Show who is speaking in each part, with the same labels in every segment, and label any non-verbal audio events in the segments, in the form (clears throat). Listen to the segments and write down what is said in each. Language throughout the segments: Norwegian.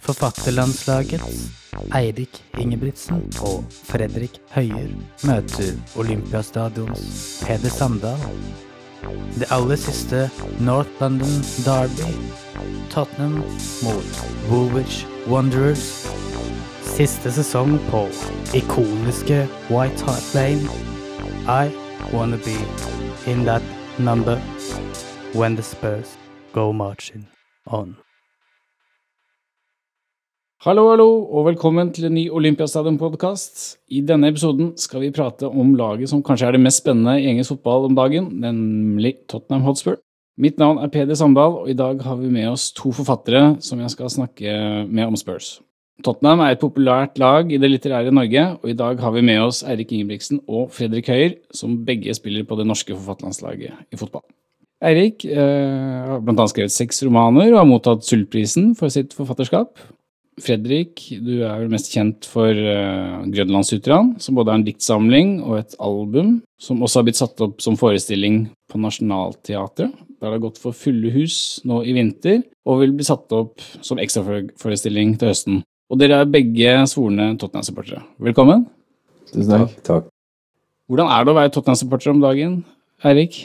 Speaker 1: Forfatterlandslagets Eirik Ingebrigtsen og Fredrik Høyer møter Olympiastadions Peder Sandal. Det aller siste North London Derby. Tottenham mot Woolwich Wanderers. Siste sesong på ikoniske White Hart Lane. I wanna be in that number when the Spurs go marching on.
Speaker 2: Hallo, hallo, og velkommen til en ny Olympiastadion-podkast. I denne episoden skal vi prate om laget som kanskje er det mest spennende i engelsk fotball om dagen, nemlig Tottenham Hotspur. Mitt navn er Peder Sandal, og i dag har vi med oss to forfattere som jeg skal snakke med om Spurs. Tottenham er et populært lag i det litterære Norge, og i dag har vi med oss Eirik Ingebrigtsen og Fredrik Høyer, som begge spiller på det norske forfatterlandslaget i fotball. Eirik eh, har annet skrevet seks romaner og har mottatt Sultprisen for sitt forfatterskap. Fredrik, du er vel mest kjent for uh, Grønlandsutran, som både er en diktsamling og et album, som også har blitt satt opp som forestilling på Nationaltheatret. Der det har gått for fulle hus nå i vinter, og vil bli satt opp som ekstraforestilling til høsten. Og dere er begge svorne Tottenham-supportere. Velkommen.
Speaker 3: Tusen takk. takk.
Speaker 2: Hvordan er det å være Tottenham-supporter om dagen, Eirik?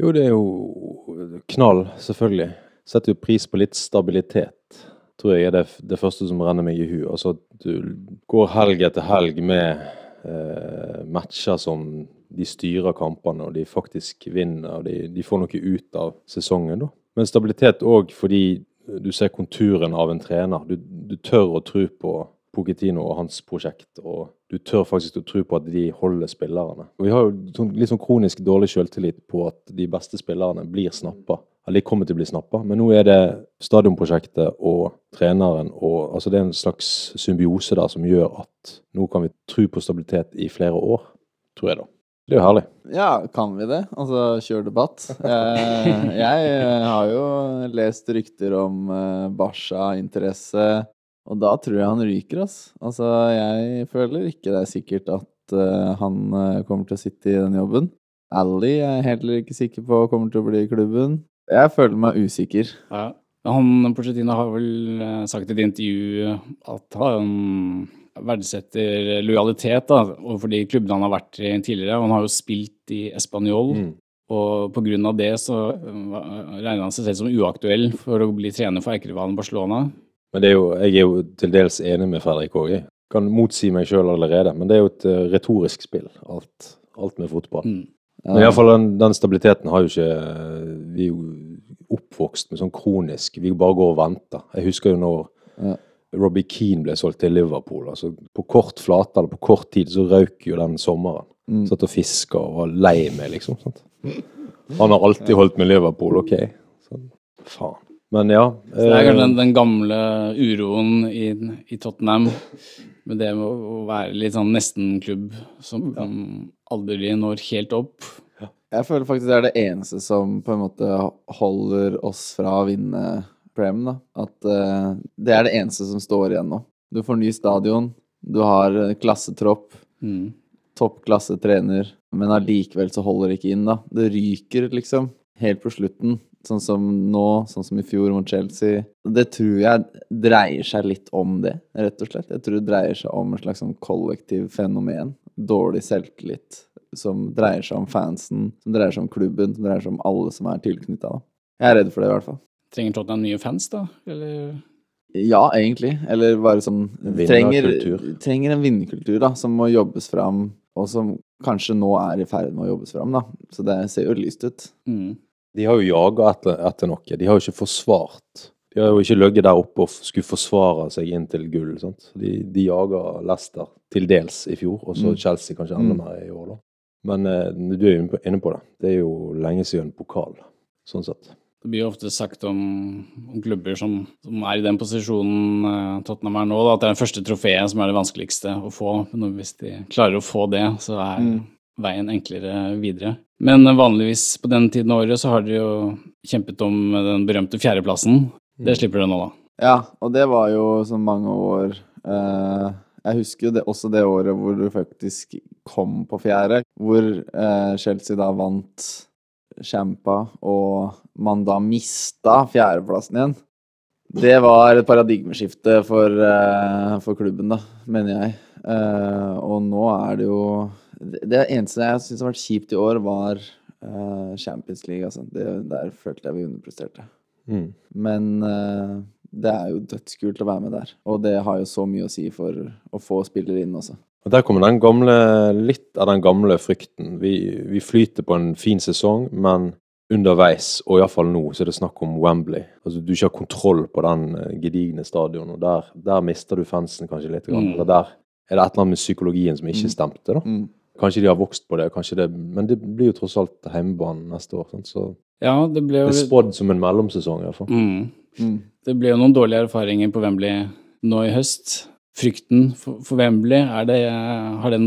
Speaker 3: Jo, det er jo knall, selvfølgelig. Setter jo pris på litt stabilitet tror jeg er det, det første som renner meg i hu. Altså at du går helg etter helg med eh, matcher som de styrer kampene, og de faktisk vinner. og De, de får noe ut av sesongen. da. Men stabilitet òg fordi du ser konturen av en trener. Du, du tør å tro på Pochettino og hans prosjekt, og du tør faktisk å tro på at de holder spillerne. Vi har jo sånn, litt sånn kronisk dårlig selvtillit på at de beste spillerne blir snappa eller de kommer til å bli snappa. Men nå er det stadionprosjektet og treneren og altså Det er en slags symbiose der som gjør at nå kan vi tro på stabilitet i flere år, tror jeg da. Det er jo herlig.
Speaker 4: Ja, kan vi det? Altså, kjør debatt. Jeg, jeg har jo lest rykter om uh, Barca-interesse, og da tror jeg han ryker, ass. Altså, jeg føler ikke det er sikkert at uh, han uh, kommer til å sitte i den jobben. Ally er jeg heller ikke sikker på kommer til å bli i klubben. Jeg føler meg usikker.
Speaker 2: Ja. Han Porcetino har vel eh, sagt i et intervju at han verdsetter lojalitet da, overfor de klubbene han har vært i tidligere. Han har jo spilt i Español, mm. og av det så eh, regner han seg selv som uaktuell for å bli trener for erkerivalen Barcelona.
Speaker 3: Men er jo, jeg er jo til dels enig med Fredrik òg. Kan motsi meg sjøl allerede. Men det er jo et uh, retorisk spill, alt, alt med fotball. Mm. Men iallfall den, den stabiliteten har jo ikke Vi er jo oppvokst med sånn kronisk Vi bare går og venter. Jeg husker jo når ja. Robbie Keane ble solgt til Liverpool. altså På kort flate eller på kort tid så røyk jo den sommeren. Mm. Satt og fiska og var lei meg, liksom. Sant? Han har alltid holdt med Liverpool, OK? Så, faen. Men ja.
Speaker 2: Så det er kanskje den, den gamle uroen i, i, Tottenham med det med å være litt sånn nesten-klubb som ja. aldri når helt opp.
Speaker 4: Jeg føler faktisk det er det eneste som på en måte holder oss fra å vinne Prem. da. At uh, det er det eneste som står igjen nå. Du får ny stadion, du har klassetropp, mm. trener, men allikevel så holder det ikke inn, da. Det ryker, liksom, helt på slutten. Sånn som nå, sånn som i fjor mot Chelsea. Det tror jeg dreier seg litt om det, rett og slett. Jeg tror det dreier seg om et slags sånn kollektiv fenomen. Dårlig selvtillit. Som dreier seg om fansen, som dreier seg om klubben, som dreier seg om alle som er tilknytta. Jeg er redd for det, i hvert fall.
Speaker 2: Trenger Tottenham nye fans, da? Eller?
Speaker 4: Ja, egentlig. Eller bare sånn trenger, trenger en vinnerkultur, da, som må jobbes fram, og som kanskje nå er i ferd med å jobbes fram, da. Så det ser jo lyst ut. Mm.
Speaker 3: De har jo jaga etter, etter, noe. De har jo ikke forsvart. De har jo ikke ligget der oppe og skulle forsvare seg inn til gull. Sant? De, de jager Leicester til dels i fjor, og så mm. Chelsea kanskje enda mm. mer i år. da. Men eh, du er jo inne på det. Det er jo lenge siden pokal, sånn sett.
Speaker 2: Det blir jo ofte sagt om, om klubber som, som, er i den posisjonen eh, Tottenham er nå, da, at det er den første trofeet som er det vanskeligste å få. Men hvis de klarer å få det, så er mm. veien enklere videre. Men vanligvis på den tiden av året så har dere jo kjempet om den berømte fjerdeplassen. Det mm. slipper dere nå, da.
Speaker 4: Ja, og det var jo så mange år eh, Jeg husker jo det, også det året hvor du faktisk kom på fjerde. Hvor eh, Chelsea da vant Champa, og man da mista fjerdeplassen igjen. Det var et paradigmeskifte for, eh, for klubben, da, mener jeg. Eh, og nå er det jo Det eneste jeg syns har vært kjipt i år, var uh, Champions League. Altså. Det, der følte jeg vi underpresterte.
Speaker 3: Mm.
Speaker 4: Men uh, det er jo dødskult å være med der. Og det har jo så mye å si for å få spillere inn også.
Speaker 3: Og Der kommer den gamle, litt av den gamle frykten. Vi, vi flyter på en fin sesong, men underveis, og iallfall nå, så er det snakk om Wembley. Altså Du ikke har kontroll på den eh, gedigne stadion, og der, der mister du fansen kanskje litt. Grann.
Speaker 2: Mm.
Speaker 3: Eller der er det et eller annet med psykologien som ikke
Speaker 4: Mm.
Speaker 3: stemte. da.
Speaker 4: Mm.
Speaker 3: Kanskje de har vokst på det, det, men det blir jo tross alt hjemmebane neste år. Sant? Så
Speaker 2: Ja, det ble
Speaker 3: det
Speaker 2: jo
Speaker 3: er spådd som en mellomsesong, iallfall.
Speaker 2: mm.
Speaker 4: Mm.
Speaker 2: Det ble jo noen dårlige erfaringer på Wembley nå i høst. Frykten for, for Wembley, det, har den,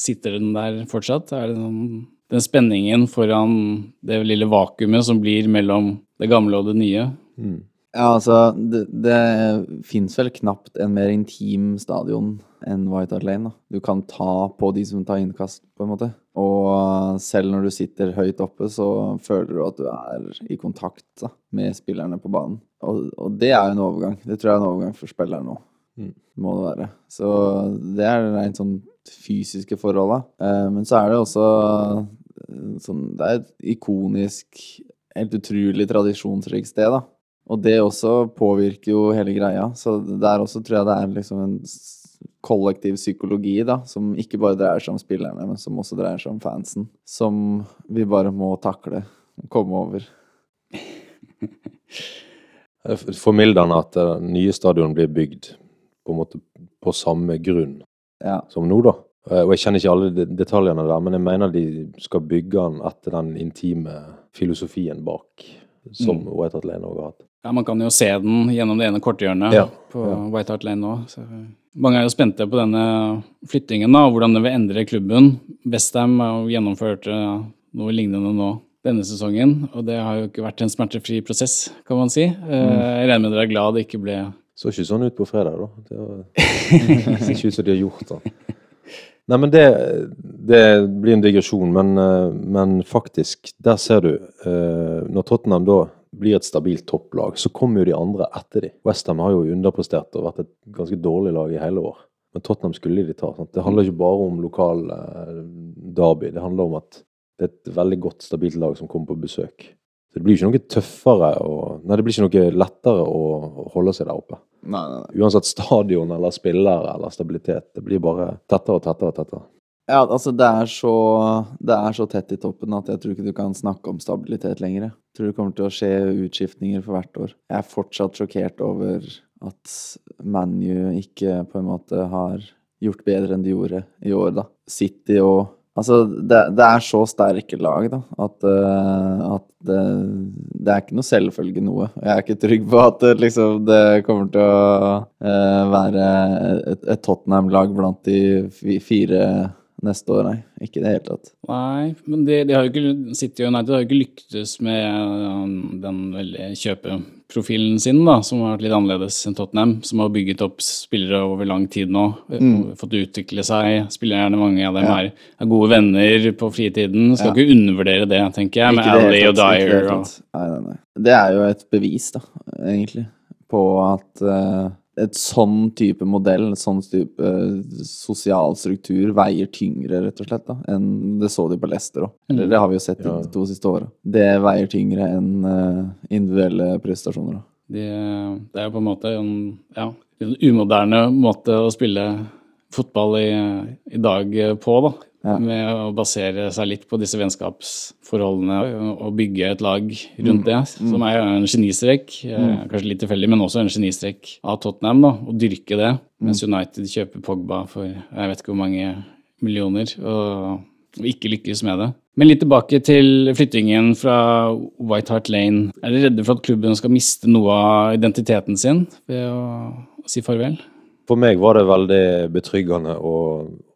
Speaker 2: sitter den der fortsatt? Er det den, den spenningen foran det lille vakuumet som blir mellom det gamle og det nye?
Speaker 3: Mm.
Speaker 4: Ja, altså Det, det fins vel knapt en mer intim stadion enn White Hart Lane. da. Du kan ta på de som tar innkast, på en måte. Og selv når du sitter høyt oppe, så føler du at du er i kontakt da, med spillerne på banen. Og, og det er jo en overgang. Det tror jeg er en overgang for spilleren nå.
Speaker 3: Mm.
Speaker 4: Må det være. Så det er rent sånn fysiske forhold, da. Eh, men så er det også eh, sånn Det er et ikonisk, helt utrolig tradisjonsrikt sted, da. Og det også påvirker jo hele greia. Så der også tror jeg det er liksom en kollektiv psykologi, da, som ikke bare dreier seg om spillerne, men som også dreier seg om fansen. Som vi bare må takle. Komme over. (laughs)
Speaker 3: Formildende at det nye stadion blir bygd på en måte på samme grunn
Speaker 4: Ja.
Speaker 3: som nå, da. Eh, Og jeg kjenner ikke alle detaljene der, men jeg mener de skal bygge den etter den intime filosofien bak, som
Speaker 2: Mm.
Speaker 3: White Hart Lane også har hatt.
Speaker 2: Ja, Man kan jo se den gjennom det ene korthjørnet
Speaker 3: Ja,
Speaker 2: på
Speaker 3: ja.
Speaker 2: White Hart Lane nå. Mange er jo spente på denne flyttingen da, og hvordan det vil endre klubben. Westham har jo gjennomført eh, noe lignende nå denne sesongen, og det har jo ikke vært en smertefri prosess, kan man si. Mm. Jeg regner med dere er glad det ikke ble
Speaker 3: Så ikke sånn ut på fredag, da. Det var- ser ikke ut som de har gjort det. Nei, men det, det blir en digresjon, men, eh, men faktisk, der ser du eh, Når Tottenham da blir et stabilt topplag, så kommer jo de andre etter de. Westham har jo underprestert og vært et ganske dårlig lag i hele år. Men Tottenham skulle de ta. Sant? Det handler ikke bare om lokal eh, derby. Det handler om at det er et veldig godt, stabilt lag som kommer på besøk. Så det blir ikke noe tøffere og Nei, det blir ikke noe lettere å holde seg der oppe.
Speaker 4: Nei, nei, nei.
Speaker 3: Uansett stadion eller spillere eller stabilitet. Det blir bare tettere og tettere og tettere.
Speaker 4: Ja, altså det er, så, det er så tett i toppen at jeg tror ikke du kan snakke om stabilitet lenger. Tror det kommer til å skje utskiftninger for hvert år. Jeg er fortsatt sjokkert over at ManU ikke på en måte har gjort bedre enn de gjorde i år, da. City og Altså, det, det er så sterke lag, da, at, uh, at det, det er ikke noe selvfølge noe. Jeg er ikke trygg på at det, liksom, det kommer til å uh, være et, et Tottenham-lag blant de fire neste år, nei. Ikke i det hele tatt.
Speaker 2: Nei, men de, de har jo ikke, City United har jo ikke lyktes med um, den veldig kjøpeprofilen sin, da, som har vært litt annerledes enn Tottenham, som har bygget opp spillere over lang tid nå, Mm. fått utvikle seg. Spillerne, mange av dem.
Speaker 4: Ja.
Speaker 2: er, er gode venner på fritiden. Skal
Speaker 4: Ja.
Speaker 2: ikke undervurdere det, tenker jeg, med Ali og Dyer og.
Speaker 4: Nei, nei, nei. Det er jo et bevis, da, egentlig, på at eh, et sånn type modell, en sånn type sosial struktur, veier tyngre, rett og slett, da, enn det så de på Leicester òg. Eller det har vi jo sett
Speaker 3: Ja.
Speaker 4: de to siste åra. Det veier tyngre enn eh, individuelle prestasjoner. da.
Speaker 2: de, Det er jo på en måte en, ja, en umoderne måte å spille fotball i, i dag på, da.
Speaker 4: Ja.
Speaker 2: Med å basere seg litt på disse vennskapsforholdene og bygge et lag rundt det, som er en genistrek. mm. Kanskje litt tilfeldig, men også en genistrek av Tottenham. da, Å dyrke det, mens United kjøper Pogba for jeg vet ikke hvor mange millioner, og, og ikke lykkes med det. Men litt tilbake til flyttingen fra White Hart Lane. Er dere redde for at klubben skal miste noe av identiteten sin ved å si farvel?
Speaker 3: For meg var det veldig betryggende å,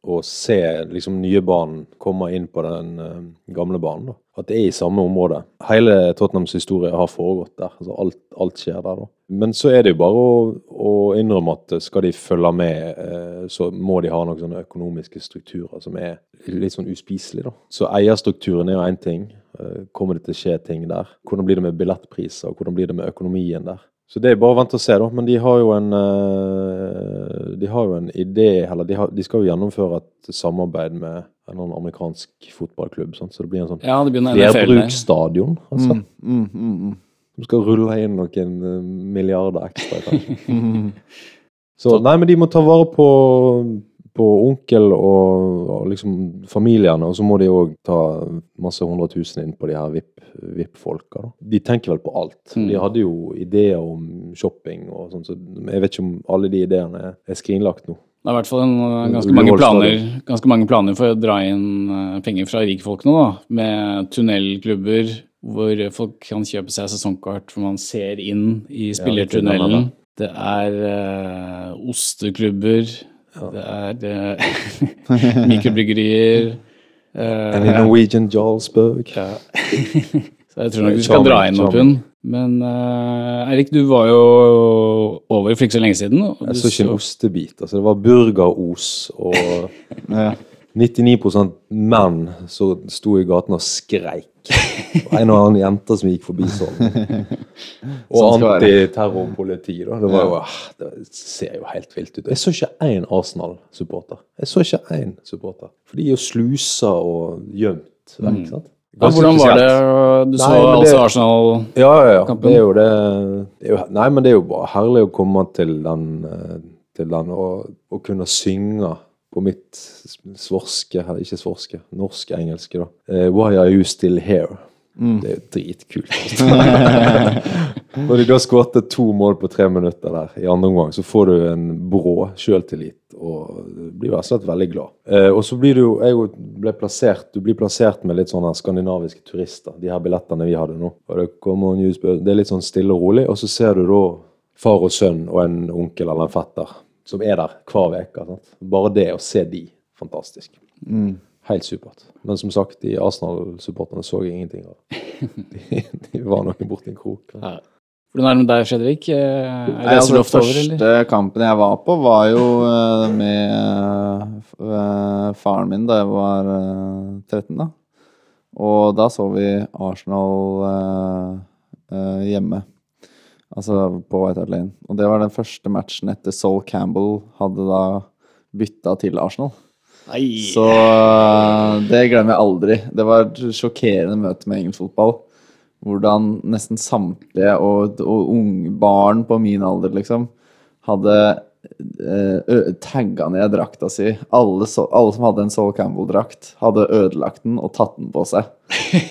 Speaker 3: å se liksom nye banen komme inn på den uh, gamle banen. da. At det er i samme område. Hele Tottenhams historie har foregått der. altså Alt, alt skjer der, da. Men så er det jo bare å, å innrømme at skal de følge med, uh, så må de ha noen sånne økonomiske strukturer som er litt sånn uspiselige. Så eierstrukturen er jo én ting. Uh, Kommer det til å skje ting der? Hvordan blir det med billettpriser? Hvordan blir det med økonomien der? Så det er bare å vente og se, da. Men de har jo en eh, De har jo en idé, eller de, har, de skal jo gjennomføre et samarbeid med en eller annen amerikansk fotballklubb. Sant? Så det blir en sånn
Speaker 2: Ja,
Speaker 3: flerbruksstadion. Altså.
Speaker 4: Mm, mm, mm, mm.
Speaker 3: Som skal rulle inn noen eh, milliarder ekstra, kanskje. (laughs) Så nei, men de må ta vare på, på onkel og, og liksom familiene, og så må de òg ta masse hundre tusen inn på de her VIP- VIP-folka. VIP De tenker vel på alt.
Speaker 2: Mm.
Speaker 3: De hadde jo ideer om shopping og sånn, så jeg vet ikke om alle de ideene er, skrinlagt nå.
Speaker 2: Det er i hvert fall en, uh, ganske, mange planer, ganske mange planer for å dra inn uh, penger fra rikfolk nå, da. Med tunnelklubber hvor folk kan kjøpe seg sesongkart hvor man ser inn i spillertunnelen. Det er øh, osteklubber. Det er (laughs) mikrobryggerier. Uh,
Speaker 3: in Norwegian Jarlsberg.
Speaker 2: ja. (laughs) Så jeg tror nok du skal dra inn noen pund. Men uh, Eirik, du var jo over for ikke så lenge siden.
Speaker 3: Jeg så ikke en ostebit. altså Det var burgeros og (laughs) 99% menn som sto i gaten og skreik. (laughs) En og annen jente som gikk forbi sånn. (laughs) Og
Speaker 4: Sånn
Speaker 3: antiterrorpoliti, da. Det var jo ah, Det ser jo helt vilt ut. Jeg så ikke én Arsenal-supporter. Jeg så ikke én supporter. For de er jo slusa og gjemt vekk.
Speaker 2: Mm.
Speaker 3: sant?
Speaker 2: ja, Hvordan var det? Du så
Speaker 3: nei, det-
Speaker 2: altså Arsenal
Speaker 3: Ja, ja, ja. Det er jo det, det er jo, Nei, men det er jo bare herlig å komme til den, eh, til den og, og kunne synge på mitt svorske, ikke svorske, norsk-engelske, da. Eh, Why are you still here?
Speaker 4: Mm.
Speaker 3: Det er jo dritkult. (laughs) Når de da skåret to mål på tre minutter der i andre omgang, så får du en brå sjøltillit og blir rett og slett veldig glad. Eh, og så blir du jo ble plassert Du blir plassert med litt sånne skandinaviske turister, de her billettene vi hadde nå. Det, kommer det er litt sånn stille og rolig, og så ser du da far og sønn og en onkel eller en fetter som er der hver uke. Bare det å se de, fantastisk.
Speaker 4: Mm.
Speaker 3: Helt supert. Men som sagt, de Arsenal-supporterne så jeg ingenting av. De, de var noen borti en krok.
Speaker 2: Ja. Hvordan er det med deg, Fredrik? Eh,
Speaker 4: Nei, altså,
Speaker 2: over,
Speaker 4: Den første kampen jeg var på, var jo eh, med eh, faren min da jeg var eh, 13. da. Og da så vi Arsenal hjemme. Altså på White Hart Lane. Og det var den første matchen etter Sol Campbell hadde da bytta til Arsenal.
Speaker 2: Nei.
Speaker 4: Så øh, det glemmer jeg aldri. Det var et sjokkerende møte med engelsk fotball. Hvordan nesten samtlige og, og unge barn på min alder, liksom, hadde eh, tagga ned drakta si. Alle, så, alle som hadde en Saul Campbell-drakt, hadde ødelagt den og tatt den på seg.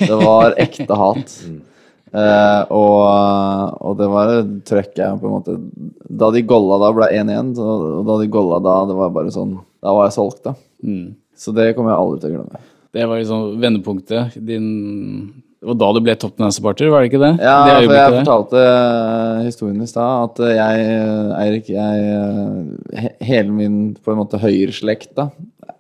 Speaker 4: Det var ekte hat. (laughs) Eh, og, og det var trøkket på en måte Da de golla da, ble 1-1. så- Og da de golla da, det var bare sånn Da var jeg solgt, da.
Speaker 2: Mm.
Speaker 4: Så det kommer jeg aldri til å glemme.
Speaker 2: Det var liksom vendepunktet. Din Det var da du ble Tottenham-supporter, var det ikke det?
Speaker 4: Ja,
Speaker 2: det
Speaker 4: for jeg
Speaker 2: der.
Speaker 4: fortalte eh, historien i stad, at eh, jeg, Eirik, jeg eh, Hele min på en måte høyreslekt da,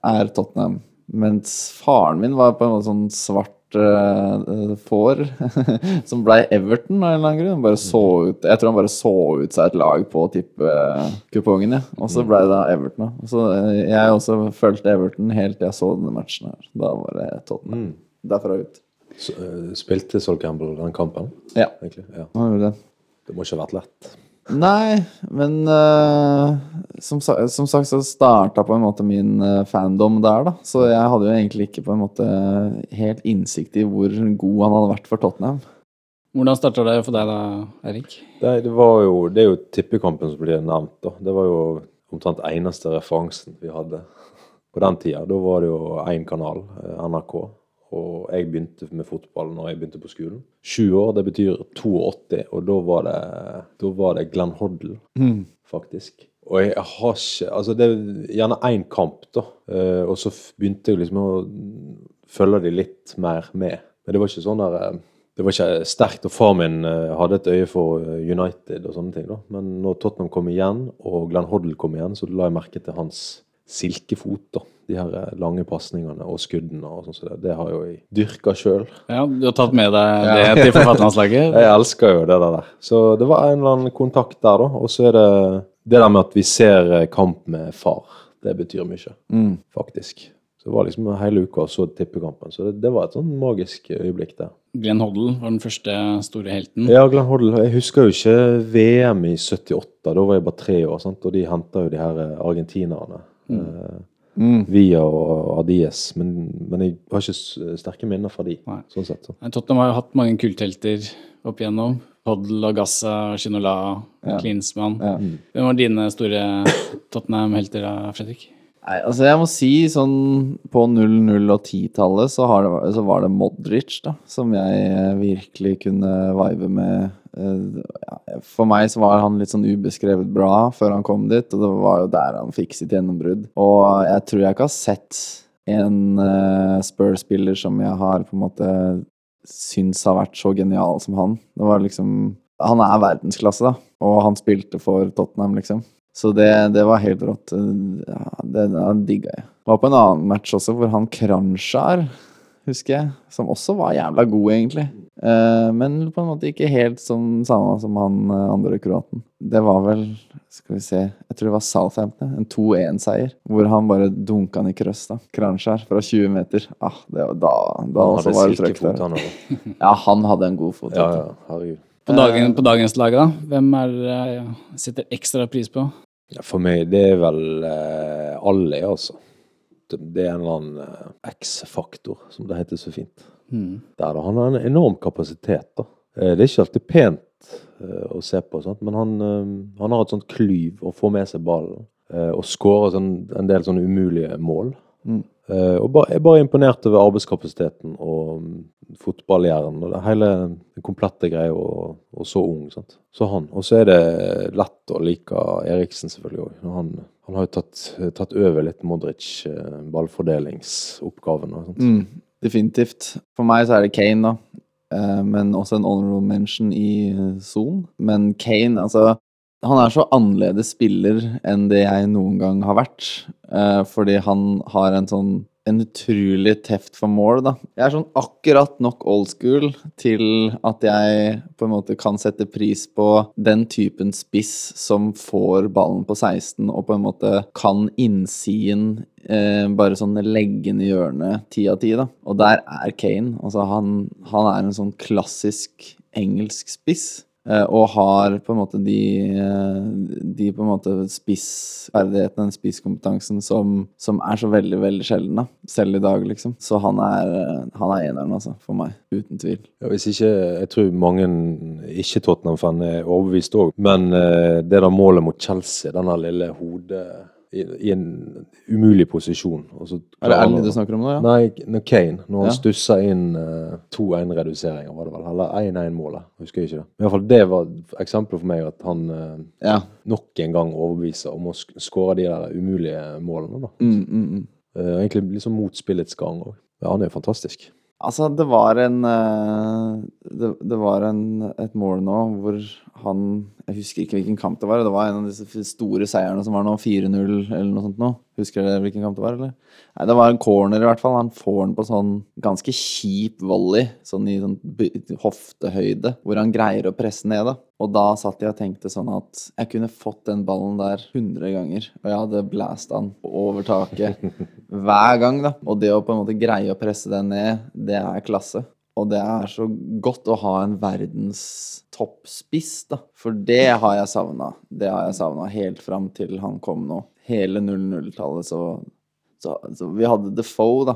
Speaker 4: er Tottenham. Mens faren min var på en måte sånn svart får (laughs) som blei Everton av en eller annen grunn. Bare så ut, jeg tror han bare så ut seg et lag på tippekupongen, ja. og så blei det Everton. Og Så eh, jeg også fulgte Everton helt til jeg så denne matchen her. Da var det Tottenham. Derfra ut.
Speaker 3: Så, eh, spilte Sol Campbell den kampen?
Speaker 4: Ja.
Speaker 3: Egentlig? Ja.
Speaker 4: Det
Speaker 3: må ikke ha vært lett.
Speaker 4: Nei, men uh, som, som sagt så starta på en måte min eh, fandom der, da. Så jeg hadde jo egentlig ikke på en måte helt innsikt i hvor god han hadde vært for Tottenham.
Speaker 2: Hvordan starta det for deg da, Erik?
Speaker 3: Det, det, jo, det er jo tippekampen som blir nevnt. da. Det var jo omtrent eneste referansen vi hadde på den tida. Da var det jo én kanal, eh, NRK. Og jeg begynte med fotball når jeg begynte på skolen. Sju år, det betyr 82, og da var det, da var det Glenn Hoddle, faktisk. Og jeg har ikke Altså, det er gjerne én kamp, da. Eh, og så begynte jeg liksom å følge de litt mer med. Men det var ikke sånn der eh, Det var ikke sterkt, og far min eh, hadde et øye for United og sånne ting, da. Men når Tottenham kom igjen, og Glenn Hoddle kom igjen, så la jeg merke til hans silkefot, da. De her eh, lange pasningene og skuddene og sånn som det. Det har jo jeg dyrka sjøl.
Speaker 2: Ja, Du har tatt med deg det til forfatterlandslaget? (laughs)
Speaker 3: Jeg elsker jo det der. Så det var en eller annen kontakt der, da. Og så er det det der med at vi ser eh, kamp med far. Det betyr mye,
Speaker 4: Mm.
Speaker 3: faktisk. Så det var liksom hele uka og så tippekampen. Så det, det var et sånn magisk øyeblikk der.
Speaker 2: Glenn Hoddle var den første store helten.
Speaker 3: Ja, Glenn Hoddle. Jeg husker jo ikke VM i 78. Da var jeg bare tre år, sant? og de henta jo de her eh, argentinerne. Eh,
Speaker 4: Mm.
Speaker 3: Via og Adies. Men, men jeg har ikke sterke minner fra de.
Speaker 2: Nei.
Speaker 3: sånn sett. Så.
Speaker 2: Tottenham har jo hatt mange kulthelter opp igjennom. Hoddle, Gassa, Shinola,
Speaker 4: Ja.
Speaker 2: Klinsmann.
Speaker 4: Ja.
Speaker 2: Hvem var dine store Tottenham-helter da, Fredrik?
Speaker 4: Nei, altså jeg må si sånn på 00- og 10-tallet så, så var det Modric da, som jeg eh, virkelig kunne vibe med. Eh, for meg så var han litt sånn ubeskrevet bra før han kom dit, og det var jo der han fikk sitt gjennombrudd. Og jeg tror jeg ikke har sett en uh, Spurs-spiller som jeg har på en måte syns har vært så genial som han. Det var liksom Han er verdensklasse, da, og han spilte for Tottenham, liksom. Så det, det var helt rått. Ja, det det digga jeg. Var på en annen match også hvor han Kranjčar, husker jeg, som også var jævla god, egentlig. Eh, men på en måte ikke helt sånn samme som han eh, andre kroaten. Det var vel, skal vi se, jeg tror det var Southampton, en 2-1-seier. Hvor han bare dunka han i krøss, da. Kranjčar fra 20 meter. Ah, det var da, da
Speaker 3: Han
Speaker 4: også
Speaker 3: hadde
Speaker 4: var det trøkk
Speaker 3: silkefot,
Speaker 4: der. (laughs) Ja, han hadde en god fot.
Speaker 3: Ja, ja, herregud.
Speaker 2: På, dagen, på dagens lag, da? Hvem er det jeg setter ekstra pris på?
Speaker 3: Ja, for meg, det er vel eh, alle, altså. Det, det er en eller annen eh, X-faktor, som det heter så fint.
Speaker 2: Mm.
Speaker 3: Der, da. Han har en enorm kapasitet. da. Eh, det er ikke alltid pent eh, å se på, sant? men han, han har et sånt klyv å få med seg ballen. og skårer sånn, en del sånne umulige mål.
Speaker 4: Mm.
Speaker 3: Og bare, jeg er bare imponert over arbeidskapasiteten og fotballhjernen og det hele den komplette greia, og, og så ung. sant? Så han. Og så er det lett å like Eriksen selvfølgelig òg. Han, han har jo tatt, tatt over litt Modric eh.
Speaker 4: Mm, definitivt. For meg så er det Kane, da. Eh, men også en honorable mention i eh, Son. Men Kane, altså Han er så annerledes spiller enn det jeg noen gang har vært. Fordi han har en sånn en utrolig teft for mål, da. Jeg er sånn akkurat nok old school til at jeg på en måte kan sette pris på den typen spiss som får ballen på 16 og på en måte kan innsiden eh, bare sånn legge den i hjørnet ti av ti, da. Og der er Kane. Altså, han, han er en sånn klassisk engelsk spiss. Eh, Og har på en måte de, eh, de på en måte spissferdighetene, den spisskompetansen, som, som er så veldig, veldig sjelden, da. Selv i dag, liksom. Så han er, eh, han er eneren, altså. For meg. Uten tvil.
Speaker 3: Ja, hvis ikke, Jeg tror mange ikke-Tottenham-fan er overbevist òg, men det der målet mot Chelsea, den lille hodet i, i en umulig posisjon
Speaker 4: Er det
Speaker 3: å-
Speaker 4: du snakker om nå, ja?
Speaker 3: Nei, når Kane. Når han
Speaker 4: Ja.
Speaker 3: stussa inn uh, 2-1-reduseringer, var det vel. Eller 1-1-målet. Husker jeg ikke det. Men i hvert fall det var eksempelet for meg at han uh,
Speaker 4: Ja.
Speaker 3: nok en gang overbeviser om å sk skåre de der umulige målene. da.
Speaker 4: Mm, mm, mm.
Speaker 3: Uh, egentlig liksom mot spillets gang òg. Ja, han er jo fantastisk.
Speaker 4: Altså, det var en eh, det, det var en, et mål nå hvor han Jeg husker ikke hvilken kamp det var. Det var en av disse store seierne som var nå, 4-0 eller noe sånt nå. Husker dere hvilken kamp det var, eller? Nei, det var en corner i hvert fall. Han får den på sånn ganske kjip volley, sånn i sånn hoftehøyde, hvor han greier å presse ned, da. Og da satt jeg og tenkte sånn at jeg kunne fått den ballen der 100 ganger, og jeg hadde blæsta den over taket (laughs) hver gang, da. Og det å på en måte greie å presse den ned, det er klasse. Og det er så godt å ha en verdens toppspiss, da. For det har jeg savna. Det har jeg savna helt fram til han kom nå. Hele 00-tallet, så, så, så Vi hadde Defoe, da.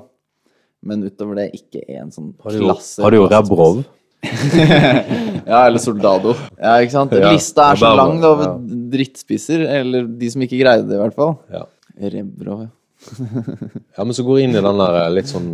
Speaker 4: Men utover det ikke en sånn klasse.
Speaker 3: har du jo
Speaker 4: klassespiss.
Speaker 3: Rebrov? (laughs)
Speaker 4: ja, eller Soldado. Ja, ikke sant?
Speaker 3: Ja,
Speaker 4: Lista er så lang da, over
Speaker 3: ja.
Speaker 4: drittspisser. Eller de som ikke greide det, i hvert fall.
Speaker 3: Ja.
Speaker 4: Rebrov, ja. (laughs)
Speaker 3: Ja, men så går inn i den der eh, litt sånn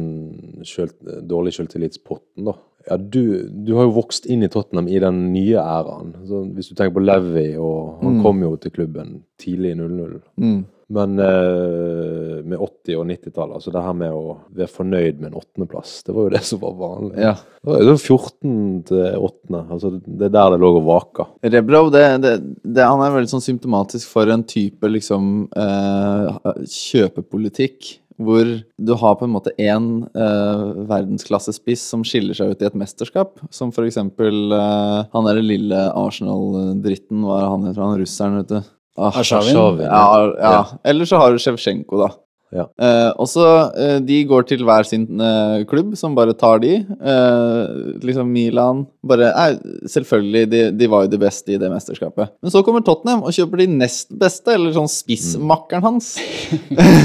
Speaker 3: kjølt, dårlig selvtillitspotten, da. Ja, du, du har jo vokst inn i Tottenham i den nye æraen. Så hvis du tenker på Levi, og han
Speaker 4: Mm.
Speaker 3: kom jo til klubben tidlig i 00.
Speaker 4: Mm.
Speaker 3: Men eh, med 80- og 90-tallet, altså det her med å være fornøyd med en åttendeplass, det var jo det som var vanlig.
Speaker 4: Ja.
Speaker 3: Det var jo 14 til 8. Altså, det er der det lå og vaka.
Speaker 4: Rebrov, det, det, det, han er veldig sånn symptomatisk for en type liksom eh, kjøpepolitikk. Hvor du har på en måte én eh, verdensklassespiss som skiller seg ut i et mesterskap. Som for eksempel eh, han derre lille Arsenal-dritten, hva er han heter, han russeren, vet du? Ah,
Speaker 2: Arshavin?
Speaker 3: Arshavin,
Speaker 4: Ja, ja. Eller så har du Sjevsjenko, da.
Speaker 3: Ja.
Speaker 4: Eh, og så eh, De går til hver sin eh, klubb, som bare tar de. Eh, liksom Milan bare Nei, selvfølgelig, de, de var jo de beste i det mesterskapet. Men så kommer Tottenham og kjøper de nest beste, eller sånn spissmakkeren hans.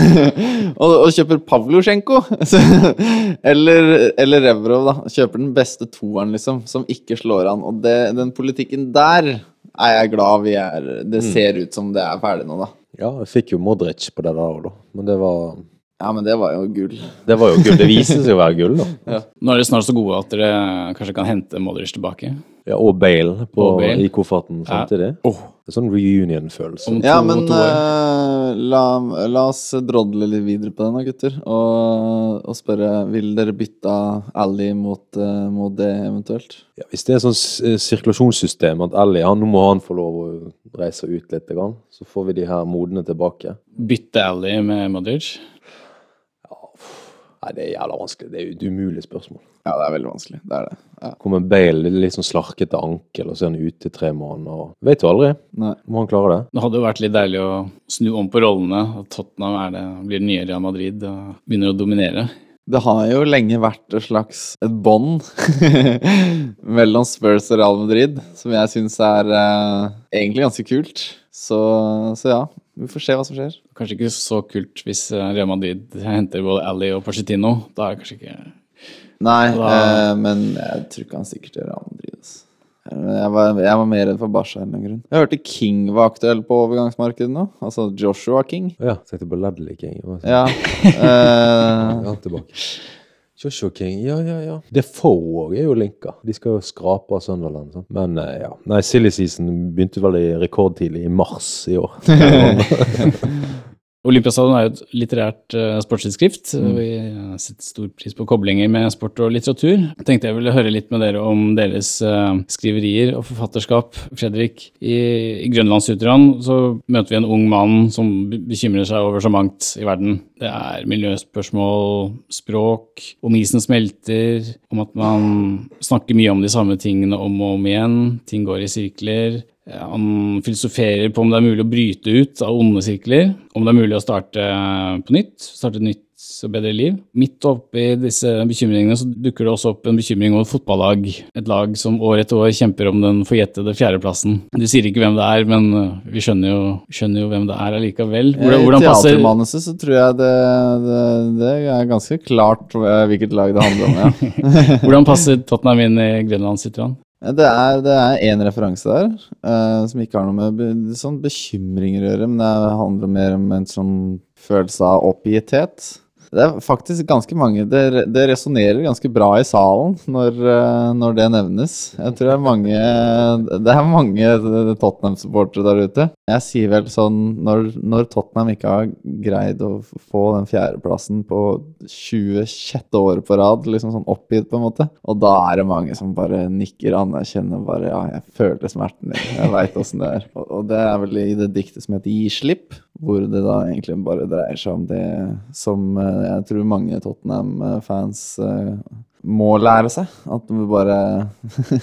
Speaker 4: (laughs) og, og kjøper Pavlosjenko. (laughs) eller, eller Revrov, da. Kjøper den beste toeren, liksom, som ikke slår an. Og det, den politikken der er jeg glad vi er Det ser ut som det er ferdig nå, da.
Speaker 3: Ja, jeg fikk jo Modric på det der òg, da. Men det var,
Speaker 4: Ja, men det var jo gull.
Speaker 3: det var jo gull. Det vises seg å være gull, da. (laughs)
Speaker 2: Nå er dere snart så gode at dere kanskje kan hente Modric tilbake.
Speaker 3: Ja, og Bale, på,
Speaker 2: Og Bale.
Speaker 3: i kofferten
Speaker 2: Ja. Oh.
Speaker 3: Det er sånn reunion-følelse.
Speaker 4: Ja, men eh, la, la oss drodle litt videre på den da, gutter. Og, og spørre vil dere bytte Ally mot, eh, mot det eventuelt.
Speaker 3: Ja, hvis det er sånn eh, sirkulasjonssystem at Ally ja, nå må han få lov å reise ut litt, så får vi de her modene tilbake.
Speaker 2: Bytte Ally med Modric.
Speaker 3: Nei, det er jævla vanskelig. Det er et umulig spørsmål.
Speaker 4: Ja, det er veldig vanskelig. Det er det. Ja.
Speaker 3: Kommer Bale litt sånn slarkete ankel, og så er han ute i tre måneder. og- Vet du aldri
Speaker 4: Nei.
Speaker 3: om han klarer det.
Speaker 2: Det hadde jo vært litt deilig å snu om på rollene. At Tottenham er det, blir det nye Real Madrid og begynner å dominere.
Speaker 4: Det har jo lenge vært et slags et bånd (laughs) mellom Spurs og Real Madrid, som jeg syns er eh, egentlig ganske kult. Så, så ja, vi får se hva som skjer.
Speaker 2: Kanskje ikke så kult hvis eh, Real Madrid henter både Ally og Pochettino. Da er det kanskje ikke
Speaker 4: Nei,
Speaker 2: Da-
Speaker 4: eh, men jeg tror ikke han sikkert til Real Madrid. Altså. Jeg var, jeg var mer redd for Barca. Jeg hørte King var aktuell på overgangsmarkedet nå. Altså Joshua King.
Speaker 3: Ja, tenkte på Ladley King.
Speaker 4: Ja. (laughs) eh,
Speaker 3: tilbake. Joshua King, ja, ja, ja. Defoe òg er jo linka. De skal jo skrape av Sunderland. Sånn. Men eh, ja. Nei, silly season begynte vel i rekordtidlig, i mars i år. (laughs)
Speaker 2: Olympiastadion er jo et litterært uh, sportstidsskrift. Vi eh, setter stor pris på koblinger med sport og litteratur. Jeg tenkte jeg ville høre litt med dere om deres eh, skriverier og forfatterskap. Fredrik, i, i Grønlandsutran så møter vi en ung mann som bekymrer seg over så mangt i verden. Det er miljøspørsmål, språk, om isen smelter, om at man snakker mye om de samme tingene om og om igjen. Ting går i sirkler. Han filosoferer på om det er mulig å bryte ut av onde sirkler, om det er mulig å starte på nytt, starte et nytt og bedre liv. Midt oppi disse bekymringene så dukker det også opp en bekymring over et fotballag. Et lag som år etter år kjemper om den forjettede fjerdeplassen. Du sier ikke hvem det er, men uh, vi skjønner jo, skjønner jo hvem det er allikevel. Hvordan, hvordan
Speaker 4: I teatermanuset så tror jeg det, det, det er ganske klart eh, hvilket lag det handler om, ja. (laughs)
Speaker 2: hvordan passer Tottenham inn i Grenlandssytran?
Speaker 4: Ja, Det er, det er en referanse der uh, som ikke har noe med be, sånn bekymringer å gjøre, men det handler mer om en sånn følelse av oppgitthet. Det er faktisk ganske mange Det, det resonnerer ganske bra i salen når, eh, når det nevnes. Jeg tror det er mange Det er mange Tottenham-supportere der ute. Jeg sier vel sånn Når, når Tottenham ikke har greid å få den fjerdeplassen på 26. året på rad, liksom sånn oppgitt på en måte, og da er det mange som bare nikker anerkjenner bare Ja, jeg føler smerten din. Jeg veit åssen det er. Og, og det er vel i det diktet som heter Gi slipp, hvor det da egentlig bare dreier seg om det som eh, jeg tror mange Tottenham-fans eh, må lære seg. At man bare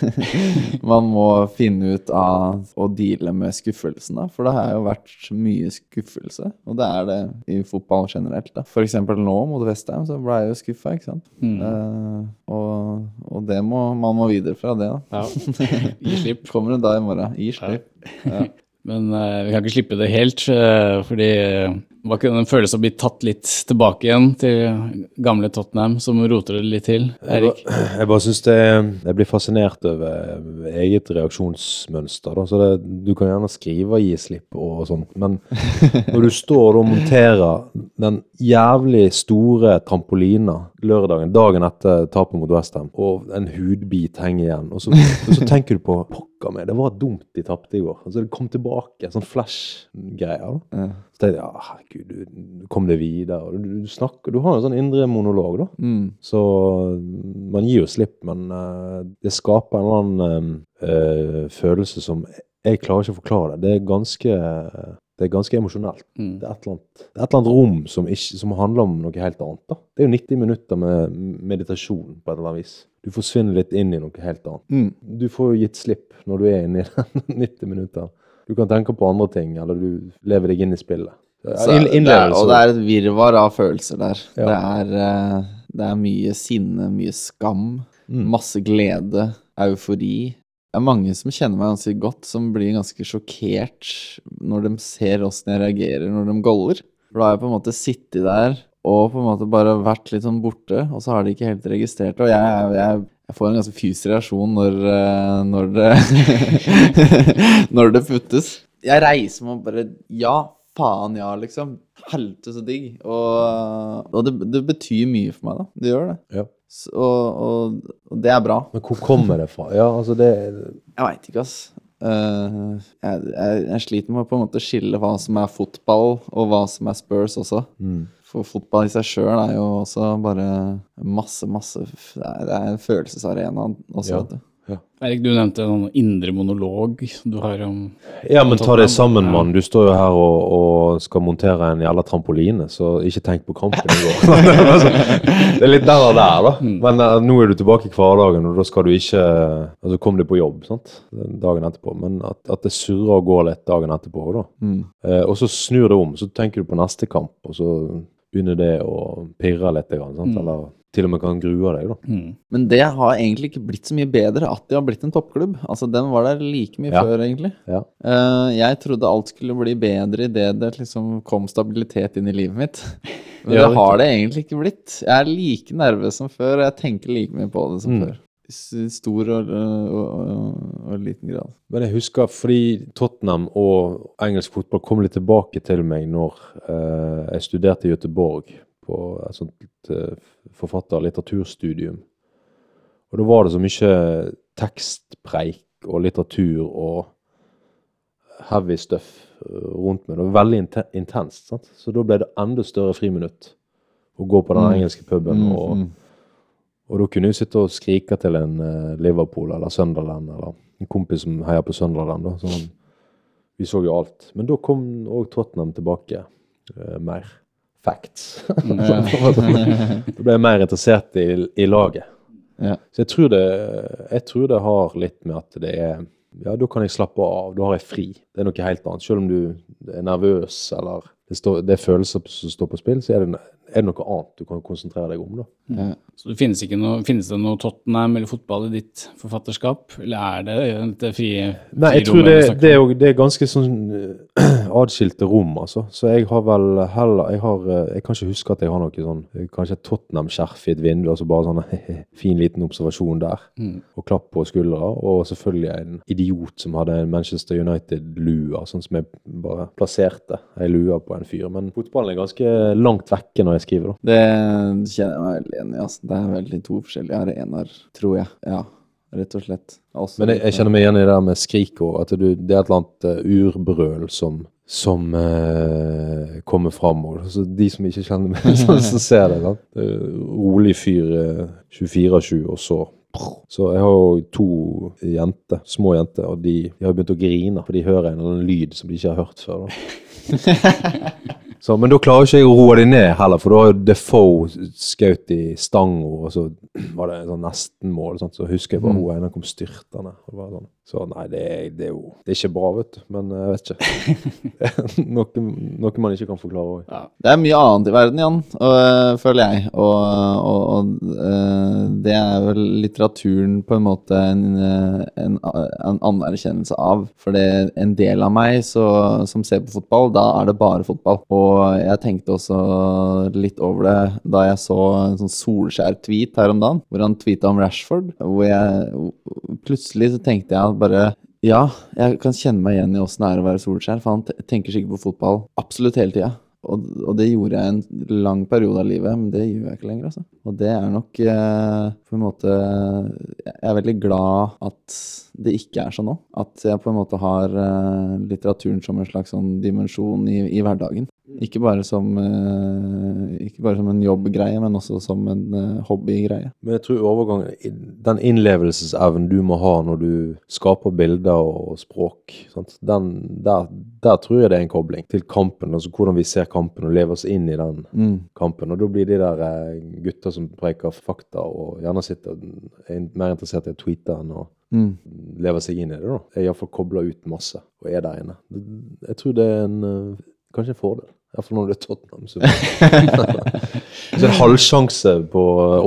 Speaker 4: (laughs) Man må finne ut av å deale med skuffelsen, da. For det har jo vært mye skuffelse, og det er det i fotball generelt. da. For eksempel nå mot Vestheim, så ble jeg jo skuffa, ikke sant.
Speaker 2: Mm.
Speaker 4: Uh, og, og det må man må videre fra det, da.
Speaker 2: Ja. Gi slipp. (laughs)
Speaker 4: Kommer en dag i morgen. Gi slipp. Ja.
Speaker 2: Men eh, vi kan ikke slippe det helt, eh, fordi det var ikke den følelsen å bli tatt litt tilbake igjen til gamle Tottenham, som roter det litt til?
Speaker 3: Jeg
Speaker 2: Erik?
Speaker 3: bare, (clears throat) jeg bare syns det Jeg blir fascinert over eget reaksjonsmønster. Da. Så det, du kan gjerne skrive og 'gi slipp' og sånt, men (laughs) når du står og monterer den jævlig store trampolina lørdagen, dagen etter tapet mot Westham, og en hudbit henger igjen, og så, og så tenker du på 'pokker meg, det var dumt de tapte i går'. Altså Det kom tilbake, sånn flash-greier.
Speaker 4: Ja.
Speaker 3: Så tenkte jeg ja, herregud, du, du kom deg videre. Du, du snakker, du har en sånn indre monolog, da.
Speaker 4: Mm.
Speaker 3: Så man gir jo slipp, men uh, det skaper en eller annen uh, følelse som Jeg klarer ikke å forklare det. Det er ganske, det er ganske emosjonelt.
Speaker 2: Mm.
Speaker 3: Det er et eller annet, det et eller annet rom som, ikke, som handler om noe helt annet. da. Det er jo 90 minutter med meditasjon på et eller annet vis. Du forsvinner litt inn i noe helt annet.
Speaker 4: Mm.
Speaker 3: Du får jo gitt slipp når du er inne i (laughs) den 90 minutter. Du kan tenke på andre ting, eller du lever deg inn i spillet.
Speaker 4: Så er,
Speaker 3: innlevelse.
Speaker 4: og det er et virvar av følelser der.
Speaker 3: Ja.
Speaker 4: Det, er, eh, det er mye sinne, mye skam,
Speaker 3: Mm.
Speaker 4: masse glede, eufori. Det er mange som kjenner meg ganske godt, som blir ganske sjokkert når de ser åssen jeg reagerer når de goller. For da har jeg på en måte sittet der og på en måte bare vært litt sånn borte, og så har de ikke helt registrert det. Og jeg, jeg, jeg får en ganske fysisk reaksjon når, eh, når det (laughs) Når det puttes. Jeg reiser meg og bare Ja, faen ja, liksom. Helte så digg. Og, og det, det betyr mye for meg, da. Det gjør det.
Speaker 3: Ja.
Speaker 4: Så, og, og det er bra.
Speaker 3: Men hvor kommer det fra? Ja, altså det
Speaker 4: Jeg veit ikke, ass. Uh, jeg, jeg, jeg sliter med å på en måte skille hva som er fotball, og hva som er Spurs også.
Speaker 3: mm.
Speaker 4: For fotball i seg sjøl er jo også bare masse, masse Det er, det er en følelsesarena også,
Speaker 3: Ja.
Speaker 4: vet du.
Speaker 2: Erik, du nevnte en indre monolog du har om
Speaker 3: Ja, men ta det sammen, mann. Du står jo her og, og skal montere en jævla trampoline, så ikke tenk på kampen i går. (laughs) (laughs) Altså, det er litt der og der, da.
Speaker 2: Mm.
Speaker 3: Men eh, nå er du tilbake i hverdagen, og da skal du ikke Altså, kom deg på jobb sant? dagen etterpå. Men at, at det surrer og går litt dagen etterpå, da.
Speaker 4: Mm.
Speaker 3: Eh, og så snur det om, så tenker du på neste kamp, og så begynner det å pirre litt. Sant?
Speaker 2: Mm.
Speaker 3: Eller til og med kan grue deg, da.
Speaker 2: mm.
Speaker 4: Men det har egentlig ikke blitt så mye bedre at de har blitt en toppklubb. Altså, Den var der like mye
Speaker 3: Ja.
Speaker 4: før, egentlig.
Speaker 3: Ja.
Speaker 4: Uh, jeg trodde alt skulle bli bedre idet det liksom kom stabilitet inn i livet mitt. Men
Speaker 3: Ja,
Speaker 4: det har det egentlig ikke blitt. Jeg er like nervøs som før, og jeg tenker like mye på det som
Speaker 3: Mm.
Speaker 4: før. Stor og, og, og, og liten grad.
Speaker 3: Men jeg husker fordi Tottenham og engelsk fotball kom litt tilbake til meg når eh, jeg studerte i Göteborg på et sånt eh, forfatter- og litteraturstudium. Og da var det så mye tekstpreik og litteratur og heavy stuff eh, rundt meg. Det var veldig intenst. sant? Så da ble det enda større friminutt å gå på den
Speaker 4: Mm.
Speaker 3: engelske puben.
Speaker 4: Mm,
Speaker 3: og
Speaker 4: mm.
Speaker 3: Og da kunne jeg sitte og skrike til en eh, Liverpool eller Sunderland, eller en kompis som heier på Sunderland. Da. sånn, vi så jo alt. Men da kom òg Tottenham tilbake. Uh, mer facts.
Speaker 4: Mm, (laughs)
Speaker 3: da ble jeg mer interessert i, i laget.
Speaker 4: Ja.
Speaker 3: Så jeg tror, det, jeg tror det har litt med at det er Ja, da kan jeg slappe av. Da har jeg fri. Det er noe helt annet. Selv om du er nervøs eller det, står, det er følelser som står på spill, så er det, er det noe annet du kan konsentrere deg om. da.
Speaker 4: Ja.
Speaker 2: Så det finnes, noe, finnes det noe Tottenham eller fotball i ditt forfatterskap? Eller er det dette frie,
Speaker 3: Nei, jeg tror det, det, er det er ganske sånn (clears throat) adskilte atskilte rom, altså. Så jeg har vel heller Jeg, har, eh, jeg kan ikke huske at jeg har noe sånn eh, Kanskje et Tottenham-skjerf i et vindu, altså bare sånn (laughs) fin liten observasjon der.
Speaker 2: Mm.
Speaker 3: Og klapp på skuldra. Og selvfølgelig en idiot som hadde en Manchester United-lue, sånn som jeg bare plasserte ei lue på en fyr. Men fotballen er ganske langt vekke når jeg skriver, da.
Speaker 4: Det kjenner jeg meg veldig enig i. Altså. Det er veldig to forskjellige arenaer, tror jeg. Ja, rett og slett. Også
Speaker 3: Men jeg, jeg kjenner meg igjen i det der med skrik og at du, det er et eller annet eh, urbrøl som, som eh, kommer fram. Så de som ikke kjenner meg, (laughs) så, så ser det. Er rolig fyr eh, 24-7, og så så jeg har jo to jenter, små jenter, og de, de har begynt å grine. For de hører en eller annen lyd som de ikke har hørt før. Da. (laughs) Så, men da klarer ikke jeg å roe dem ned heller, for da har jo Defoe skutt i stanga, og så var det en sånn nestenmål. Sant? Så husker jeg bare
Speaker 4: Mm.
Speaker 3: hun ene kom styrtende. Sånn. Så nei, det er, det er jo Det er ikke bra, vet du. Men jeg vet ikke. (laughs) noe, noe man ikke kan forklare òg.
Speaker 2: Ja.
Speaker 4: Det er mye annet i verden, Jan, og, føler jeg. Og, og, og eh, det er vel litteraturen på en måte en, eh, en, en anerkjennelse av. For det er en del av meg så, som ser på fotball, da er det bare fotball. Og jeg tenkte også litt over det da jeg så en sånn Solskjær-tweet her om dagen, hvor han tweeta om Rashford. Hvor jeg plutselig så tenkte jeg bare ja, jeg kan kjenne meg igjen i åssen det er å være Solskjær, for han tenker sikkert på fotball absolutt hele tida. Og, og det gjorde jeg en lang periode av livet, men det gjør jeg ikke lenger, altså. Og det er nok eh, på en måte Jeg er veldig glad at det ikke er sånn nå. At jeg på en måte har uh, litteraturen som en slags sånn dimensjon i, i hverdagen. Ikke bare som uh, Ikke bare som en jobbgreie, men også som en uh, hobbygreie.
Speaker 3: Men jeg tror overgangen Den innlevelsesevnen du må ha når du skaper bilder og språk? Den, der, der tror jeg det er en kobling til kampen. Altså hvordan vi ser kampen og lever oss inn i den
Speaker 4: Mm.
Speaker 3: kampen. Og da blir de der gutta som preker fakta og gjerne sitter er mer interessert i å tweete enn å
Speaker 4: Mm.
Speaker 3: Lever seg inn i det. da. Er iallfall kobla ut masse og er der inne. Jeg tror det er en, eh, kanskje en fordel. Iallfall når du er Tottenham. Så, (laughs) så en halvsjanse på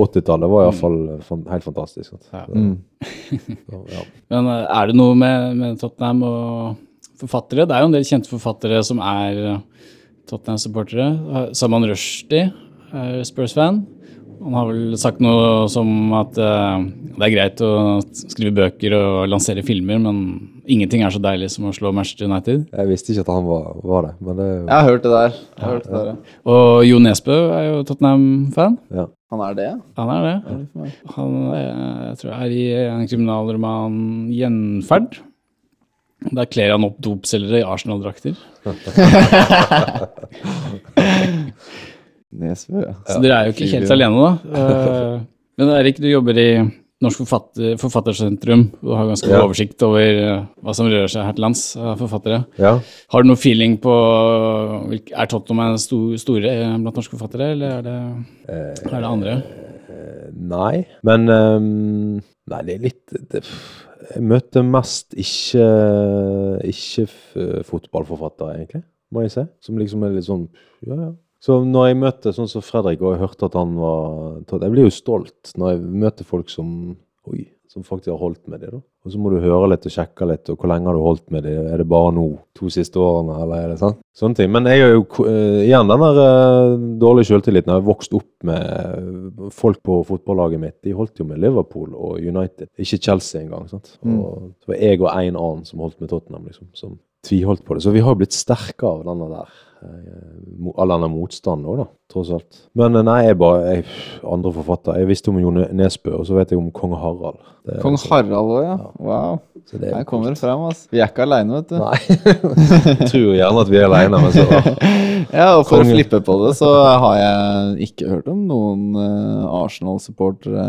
Speaker 3: 80-tallet var iallfall fan, helt fantastisk. Sant?
Speaker 2: Ja.
Speaker 4: Mm.
Speaker 3: Så, ja. (laughs)
Speaker 2: Men eh, er det noe med, med Tottenham og forfattere? Det er jo en del kjente forfattere som er eh, Tottenham-supportere. Saman Rushdie er Spurs-fan. Han har vel sagt noe som at uh, det er greit å skrive bøker og lansere filmer, men ingenting er så deilig som å slå Manchester United.
Speaker 3: Jeg visste ikke at han var, var det, men det
Speaker 4: Jeg har hørt det der. Jeg har hørt det der. ja.
Speaker 2: Og Jo Nesbø er jo Tottenham-fan.
Speaker 3: ja.
Speaker 4: Han er det.
Speaker 2: Han er det. Han er, jeg tror er i en kriminalroman 'Gjenferd'. Der kler han opp dopselgere i Arsenal-drakter. (laughs) (laughs) (laughs)
Speaker 4: Nesbø, ja.
Speaker 2: Så dere er jo ikke helt alene, da. (laughs) Eh, Men Erik, du jobber i Norsk forfatter, Forfattersentrum. Du har ganske god
Speaker 3: Ja.
Speaker 2: oversikt over eh, hva som rører seg her til lands av forfattere.
Speaker 3: ja.
Speaker 2: Har du noe feeling på Er Tottenham en stor store eh, blant norske forfattere, eller er det, er det andre?
Speaker 3: Nei, men ehm, Nei, det er litt det, Jeg møter mest ikke ikke-fotballforfattere, egentlig, må jeg si. Som liksom er litt sånn Ja, ja. Så når jeg møter sånn som Fredrik, og jeg hørte at han var Jeg blir jo stolt når jeg møter folk som Oi, som faktisk har holdt med det, da. Og så må du høre litt og sjekke litt, og hvor lenge har du holdt med det? Er det bare nå, to siste årene, eller er det sant? Sånne ting. Men jeg er jo eh, igjen den der eh, dårlige selvtilliten. Jeg har vokst opp med folk på fotballaget mitt. De holdt jo med Liverpool og United, ikke Chelsea engang. sant? Og det var jeg og en annen som holdt med Tottenham, liksom, som tviholdt på det. Så vi har jo blitt sterke av denne der. Eh, All denne motstanden òg, da, tross alt. Men eh, nei, jeg bare jeg, Andre forfattere. Jeg visste om Jo Nesbø, og så vet jeg om kong Harald. Det
Speaker 4: Kong
Speaker 3: altså,
Speaker 4: Harald òg, ja. Wow.
Speaker 3: så det er
Speaker 4: Her kommer det frem, altså. Vi er ikke aleine, vet du.
Speaker 3: Nei. (laughs) jeg tror gjerne at vi er alene, men så (laughs)
Speaker 4: Ja, og for
Speaker 3: Kongen.
Speaker 4: å flippe på det, så har jeg ikke hørt om noen uh, Arsenal-supportere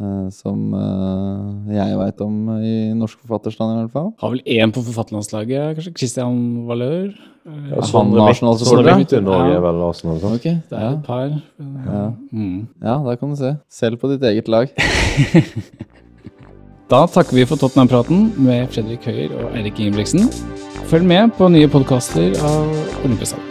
Speaker 4: uh, som uh, jeg veit om i norsk forfatterstand, i hvert fall.
Speaker 2: Har vel én på forfatterlandslaget, kanskje? Christian Valør?
Speaker 3: ja,
Speaker 4: han
Speaker 3: Midt-
Speaker 4: Arsenal-supporter?
Speaker 3: Norge er vel Arsenal, sant?
Speaker 4: Ok,
Speaker 2: Det er
Speaker 4: ja.
Speaker 2: et par.
Speaker 4: Ja.
Speaker 2: Mm.
Speaker 4: ja, der kan du se. Selv på ditt eget lag. (laughs)
Speaker 2: Da takker vi for Tottenham-praten med Fredrik Høyer og Eirik Ingebrigtsen. Følg med på nye podkaster av Olympiastadion.